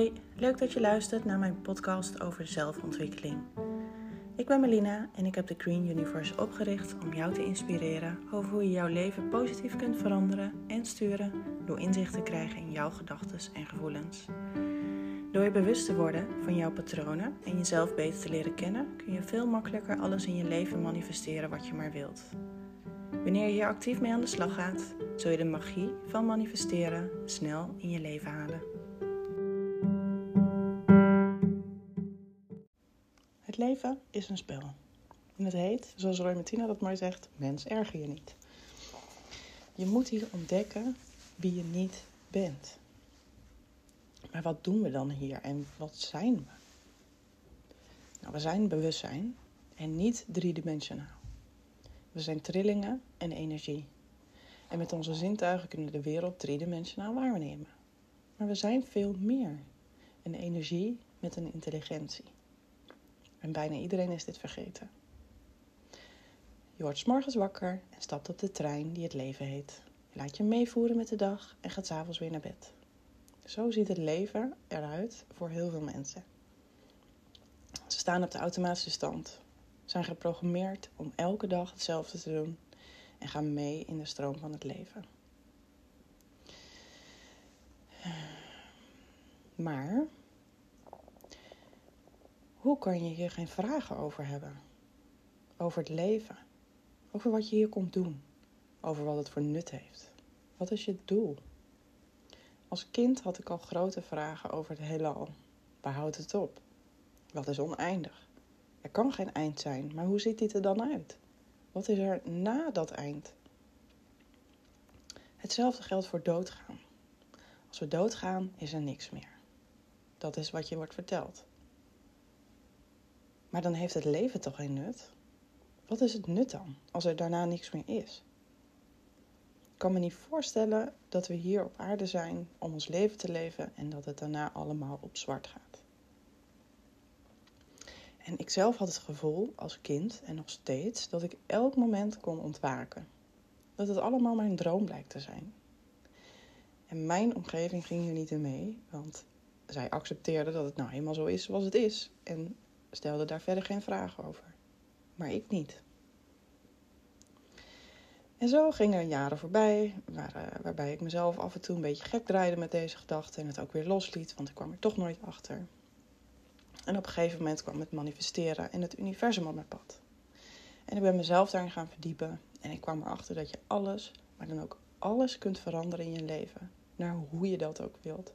Hoi, leuk dat je luistert naar mijn podcast over zelfontwikkeling. Ik ben Melina en ik heb de Green Universe opgericht om jou te inspireren over hoe je jouw leven positief kunt veranderen en sturen door inzicht te krijgen in jouw gedachten en gevoelens. Door je bewust te worden van jouw patronen en jezelf beter te leren kennen, kun je veel makkelijker alles in je leven manifesteren wat je maar wilt. Wanneer je hier actief mee aan de slag gaat, zul je de magie van manifesteren snel in je leven halen. Leven is een spel. En het heet, zoals Roy Martina dat mooi zegt, mens erger je niet. Je moet hier ontdekken wie je niet bent. Maar wat doen we dan hier en wat zijn we? Nou, we zijn bewustzijn en niet driedimensionaal. We zijn trillingen en energie. En met onze zintuigen kunnen we de wereld driedimensionaal waarnemen. Maar we zijn veel meer. Een energie met een intelligentie. En bijna iedereen is dit vergeten. Je wordt s morgens wakker en stapt op de trein die het leven heet. Je laat je meevoeren met de dag en gaat s'avonds weer naar bed. Zo ziet het leven eruit voor heel veel mensen. Ze staan op de automatische stand, zijn geprogrammeerd om elke dag hetzelfde te doen en gaan mee in de stroom van het leven. Maar hoe kan je hier geen vragen over hebben? Over het leven, over wat je hier komt doen, over wat het voor nut heeft. Wat is je doel? Als kind had ik al grote vragen over het heelal. Waar houdt het op? Wat is oneindig? Er kan geen eind zijn, maar hoe ziet dit er dan uit? Wat is er na dat eind? Hetzelfde geldt voor doodgaan. Als we doodgaan, is er niks meer. Dat is wat je wordt verteld. Maar dan heeft het leven toch geen nut? Wat is het nut dan, als er daarna niks meer is? Ik kan me niet voorstellen dat we hier op aarde zijn om ons leven te leven en dat het daarna allemaal op zwart gaat. En ik zelf had het gevoel als kind en nog steeds dat ik elk moment kon ontwaken. Dat het allemaal een droom blijkt te zijn. En mijn omgeving ging hier niet in mee, want zij accepteerde dat het nou helemaal zo is zoals het is en stelde daar verder geen vragen over. Maar ik niet. En zo gingen jaren voorbij, waar, uh, waarbij ik mezelf af en toe een beetje gek draaide met deze gedachten en het ook weer losliet, want ik kwam er toch nooit achter. En op een gegeven moment kwam het manifesteren en het universum op mijn pad. En ik ben mezelf daarin gaan verdiepen en ik kwam erachter dat je alles, maar dan ook alles kunt veranderen in je leven, naar hoe je dat ook wilt.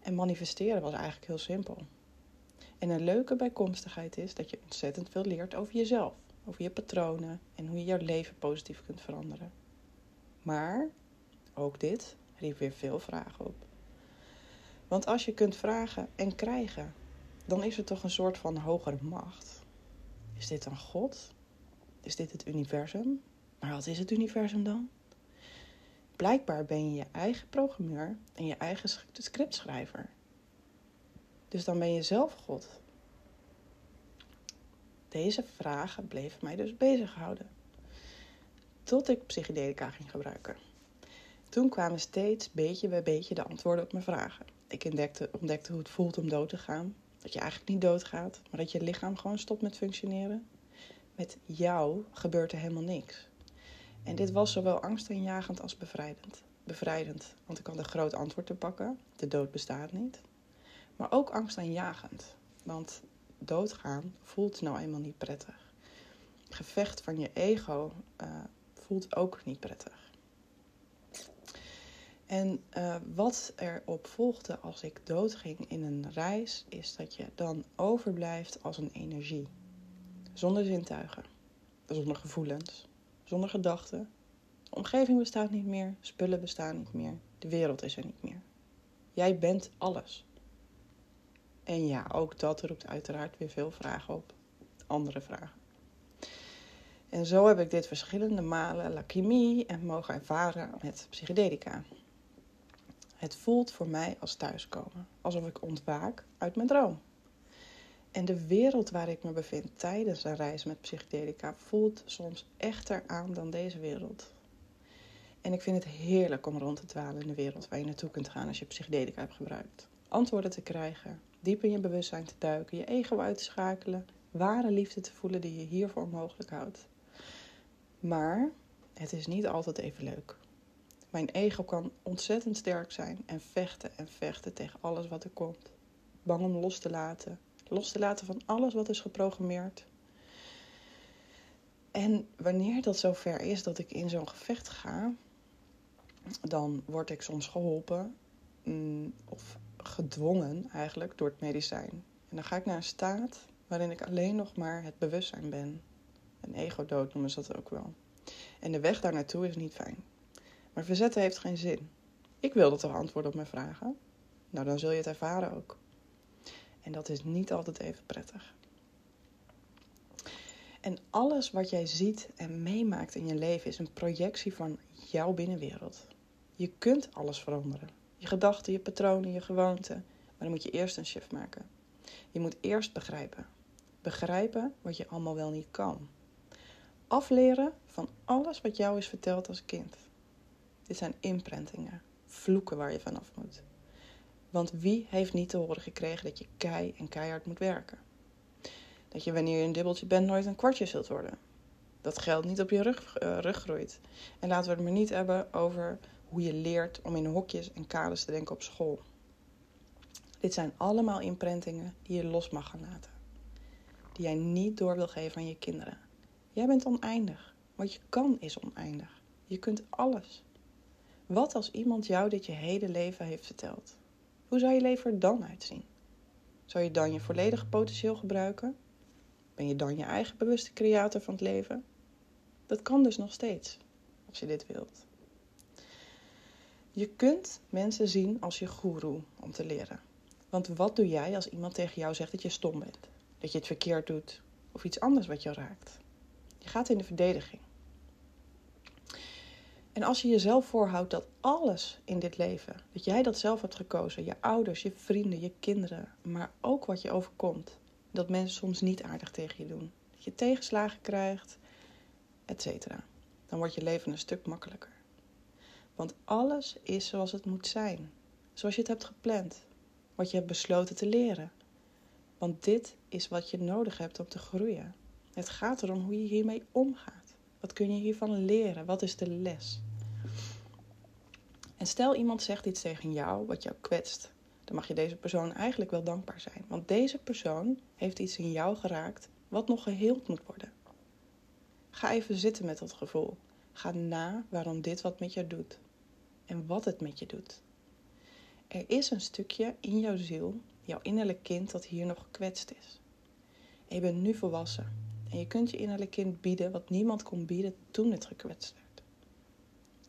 En manifesteren was eigenlijk heel simpel. En een leuke bijkomstigheid is dat je ontzettend veel leert over jezelf, over je patronen en hoe je jouw leven positief kunt veranderen. Maar ook dit riep weer veel vragen op. Want als je kunt vragen en krijgen, dan is er toch een soort van hogere macht. Is dit dan God? Is dit het universum? Maar wat is het universum dan? Blijkbaar ben je je eigen programmeur en je eigen scriptschrijver. Dus dan ben je zelf God. Deze vragen bleven mij dus bezighouden. Tot ik psychedelica ging gebruiken. Toen kwamen steeds beetje bij beetje de antwoorden op mijn vragen. Ik ontdekte, ontdekte hoe het voelt om dood te gaan. Dat je eigenlijk niet doodgaat, maar dat je lichaam gewoon stopt met functioneren. Met jou gebeurt er helemaal niks. En dit was zowel angstaanjagend als bevrijdend. Bevrijdend, want ik had een groot antwoord te pakken. De dood bestaat niet. Maar ook angstaanjagend, want doodgaan voelt nou eenmaal niet prettig. gevecht van je ego uh, voelt ook niet prettig. En uh, wat erop volgde als ik doodging in een reis, is dat je dan overblijft als een energie. Zonder zintuigen, zonder gevoelens, zonder gedachten. De omgeving bestaat niet meer, spullen bestaan niet meer, de wereld is er niet meer. Jij bent alles. En ja, ook dat roept uiteraard weer veel vragen op. Andere vragen. En zo heb ik dit verschillende malen lakimie en mogen ervaren met psychedelica. Het voelt voor mij als thuiskomen, alsof ik ontwaak uit mijn droom. En de wereld waar ik me bevind tijdens een reis met psychedelica voelt soms echter aan dan deze wereld. En ik vind het heerlijk om rond te dwalen in de wereld waar je naartoe kunt gaan als je psychedelica hebt gebruikt. antwoorden te krijgen, diep in je bewustzijn te duiken, je ego uit te schakelen, ware liefde te voelen die je hiervoor mogelijk houdt. Maar het is niet altijd even leuk. Mijn ego kan ontzettend sterk zijn en vechten en vechten tegen alles wat er komt. Bang om los te laten. Los te laten van alles wat is geprogrammeerd. En wanneer dat zover is dat ik in zo'n gevecht ga, dan word ik soms geholpen mm, of gedwongen eigenlijk door het medicijn. En dan ga ik naar een staat waarin ik alleen nog maar het bewustzijn ben. Een ego-dood noemen ze dat ook wel. En de weg daar naartoe is niet fijn. Maar verzetten heeft geen zin. Ik wilde toch antwoorden op mijn vragen? Nou, dan zul je het ervaren ook. En dat is niet altijd even prettig. En alles wat jij ziet en meemaakt in je leven is een projectie van jouw binnenwereld. Je kunt alles veranderen. Je gedachten, je patronen, je gewoonten. Maar dan moet je eerst een shift maken. Je moet eerst begrijpen. Begrijpen wat je allemaal wel niet kan. Afleren van alles wat jou is verteld als kind. Dit zijn imprintingen, vloeken waar je vanaf moet. Want wie heeft niet te horen gekregen dat je kei en keihard moet werken? Dat je wanneer je een dubbeltje bent nooit een kwartje zult worden. Dat geld niet op je rug, uh, rug groeit. En laten we het maar niet hebben over hoe je leert om in hokjes en kaders te denken op school. Dit zijn allemaal imprintingen die je los mag gaan laten. Die jij niet door wil geven aan je kinderen. Jij bent oneindig. Wat je kan is oneindig. Je kunt alles. Wat als iemand jou dit je hele leven heeft verteld? Hoe zou je leven er dan uitzien? Zou je dan je volledige potentieel gebruiken? Ben je dan je eigen bewuste creator van het leven? Dat kan dus nog steeds, als je dit wilt. Je kunt mensen zien als je goeroe om te leren. Want wat doe jij als iemand tegen jou zegt dat je stom bent? Dat je het verkeerd doet? Of iets anders wat je raakt? Je gaat in de verdediging. En als je jezelf voorhoudt dat alles in dit leven, dat jij dat zelf hebt gekozen, je ouders, je vrienden, je kinderen, maar ook wat je overkomt, dat mensen soms niet aardig tegen je doen, dat je tegenslagen krijgt, etc., dan wordt je leven een stuk makkelijker. Want alles is zoals het moet zijn, zoals je het hebt gepland, wat je hebt besloten te leren. Want dit is wat je nodig hebt om te groeien. Het gaat erom hoe je hiermee omgaat. Wat kun je hiervan leren? Wat is de les? En stel iemand zegt iets tegen jou wat jou kwetst, dan mag je deze persoon eigenlijk wel dankbaar zijn. Want deze persoon heeft iets in jou geraakt wat nog geheeld moet worden. Ga even zitten met dat gevoel. Ga na waarom dit wat met je doet en wat het met je doet. Er is een stukje in jouw ziel, jouw innerlijk kind, dat hier nog gekwetst is. En je bent nu volwassen en je kunt je innerlijk kind bieden wat niemand kon bieden toen het gekwetst werd.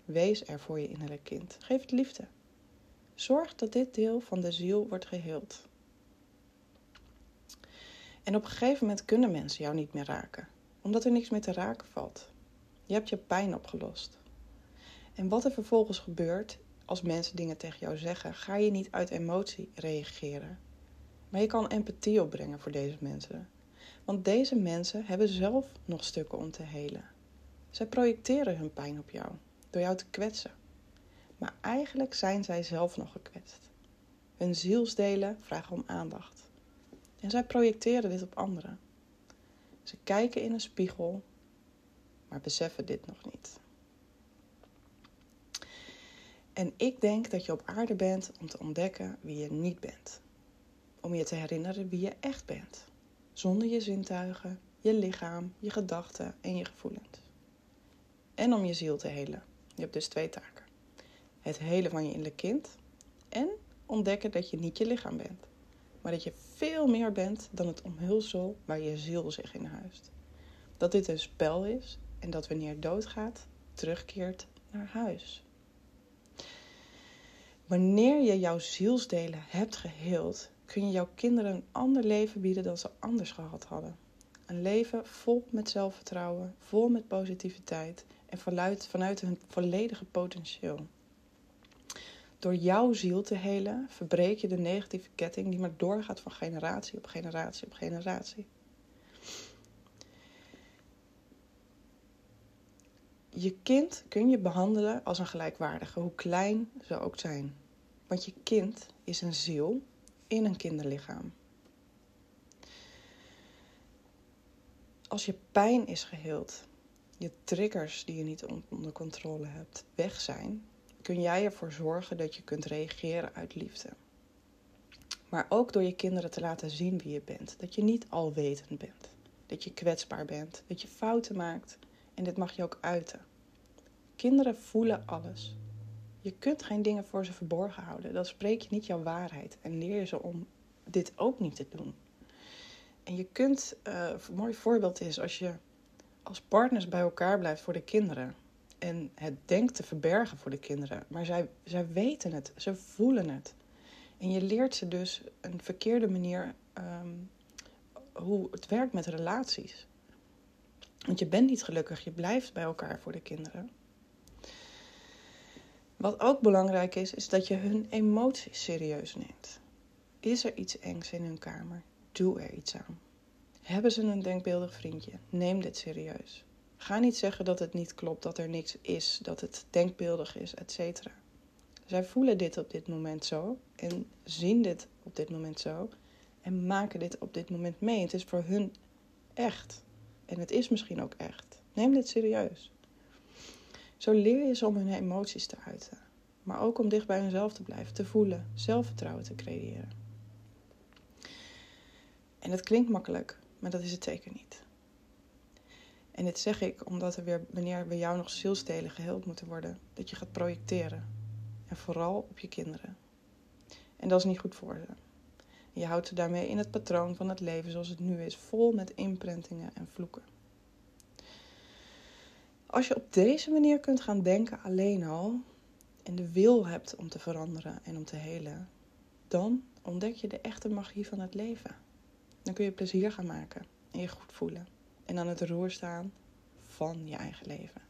Wees er voor je innerlijk kind. Geef het liefde. Zorg dat dit deel van de ziel wordt geheeld. En op een gegeven moment kunnen mensen jou niet meer raken, omdat er niks meer te raken valt. Je hebt je pijn opgelost. En wat er vervolgens gebeurt als mensen dingen tegen jou zeggen, ga je niet uit emotie reageren. Maar je kan empathie opbrengen voor deze mensen. Want deze mensen hebben zelf nog stukken om te helen. Zij projecteren hun pijn op jou door jou te kwetsen. Maar eigenlijk zijn zij zelf nog gekwetst. Hun zielsdelen vragen om aandacht. En zij projecteren dit op anderen. Ze kijken in een spiegel, maar beseffen dit nog niet. En ik denk dat je op aarde bent om te ontdekken wie je niet bent. Om je te herinneren wie je echt bent. Zonder je zintuigen, je lichaam, je gedachten en je gevoelens. En om je ziel te helen. Je hebt dus twee taken. Het helen van je innerlijk kind en ontdekken dat je niet je lichaam bent. Maar dat je veel meer bent dan het omhulsel waar je ziel zich in huist. Dat dit een spel is en dat wanneer je doodgaat, terugkeert naar huis. Wanneer je jouw zielsdelen hebt geheeld, kun je jouw kinderen een ander leven bieden dan ze anders gehad hadden. Een leven vol met zelfvertrouwen, vol met positiviteit en vanuit, vanuit hun volledige potentieel. Door jouw ziel te helen, verbreek je de negatieve ketting die maar doorgaat van generatie op generatie op generatie. Je kind kun je behandelen als een gelijkwaardige, hoe klein ze ook zijn. Want je kind is een ziel in een kinderlichaam. Als je pijn is geheeld, je triggers die je niet onder controle hebt weg zijn, kun jij ervoor zorgen dat je kunt reageren uit liefde. Maar ook door je kinderen te laten zien wie je bent. Dat je niet alwetend bent. Dat je kwetsbaar bent. Dat je fouten maakt. En dit mag je ook uiten. Kinderen voelen alles. Je kunt geen dingen voor ze verborgen houden. Dan spreek je niet jouw waarheid. En leer je ze om dit ook niet te doen. En je kunt, uh, een mooi voorbeeld is als je als partners bij elkaar blijft voor de kinderen. En het denkt te verbergen voor de kinderen. Maar zij, zij weten het, ze voelen het. En je leert ze dus een verkeerde manier ehm, hoe het werkt met relaties. Want je bent niet gelukkig, je blijft bij elkaar voor de kinderen. Wat ook belangrijk is, is dat je hun emoties serieus neemt. Is er iets engs in hun kamer? Doe er iets aan. Hebben ze een denkbeeldig vriendje? Neem dit serieus. Ga niet zeggen dat het niet klopt, dat er niks is, dat het denkbeeldig is, etc. Zij voelen dit op dit moment zo en zien dit op dit moment zo en maken dit op dit moment mee. Het is voor hun echt. En het is misschien ook echt. Neem dit serieus. Zo leer je ze om hun emoties te uiten. Maar ook om dicht bij hunzelf te blijven, te voelen, zelfvertrouwen te creëren. En het klinkt makkelijk, maar dat is het zeker niet. En dit zeg ik omdat er weer, wanneer bij jou nog zielstelen geheeld moeten worden, dat je gaat projecteren. En vooral op je kinderen. En dat is niet goed voor ze. Je houdt ze daarmee in het patroon van het leven zoals het nu is, vol met imprintingen en vloeken. Als je op deze manier kunt gaan denken alleen al en de wil hebt om te veranderen en om te helen, dan ontdek je de echte magie van het leven. Dan kun je plezier gaan maken en je goed voelen en aan het roer staan van je eigen leven.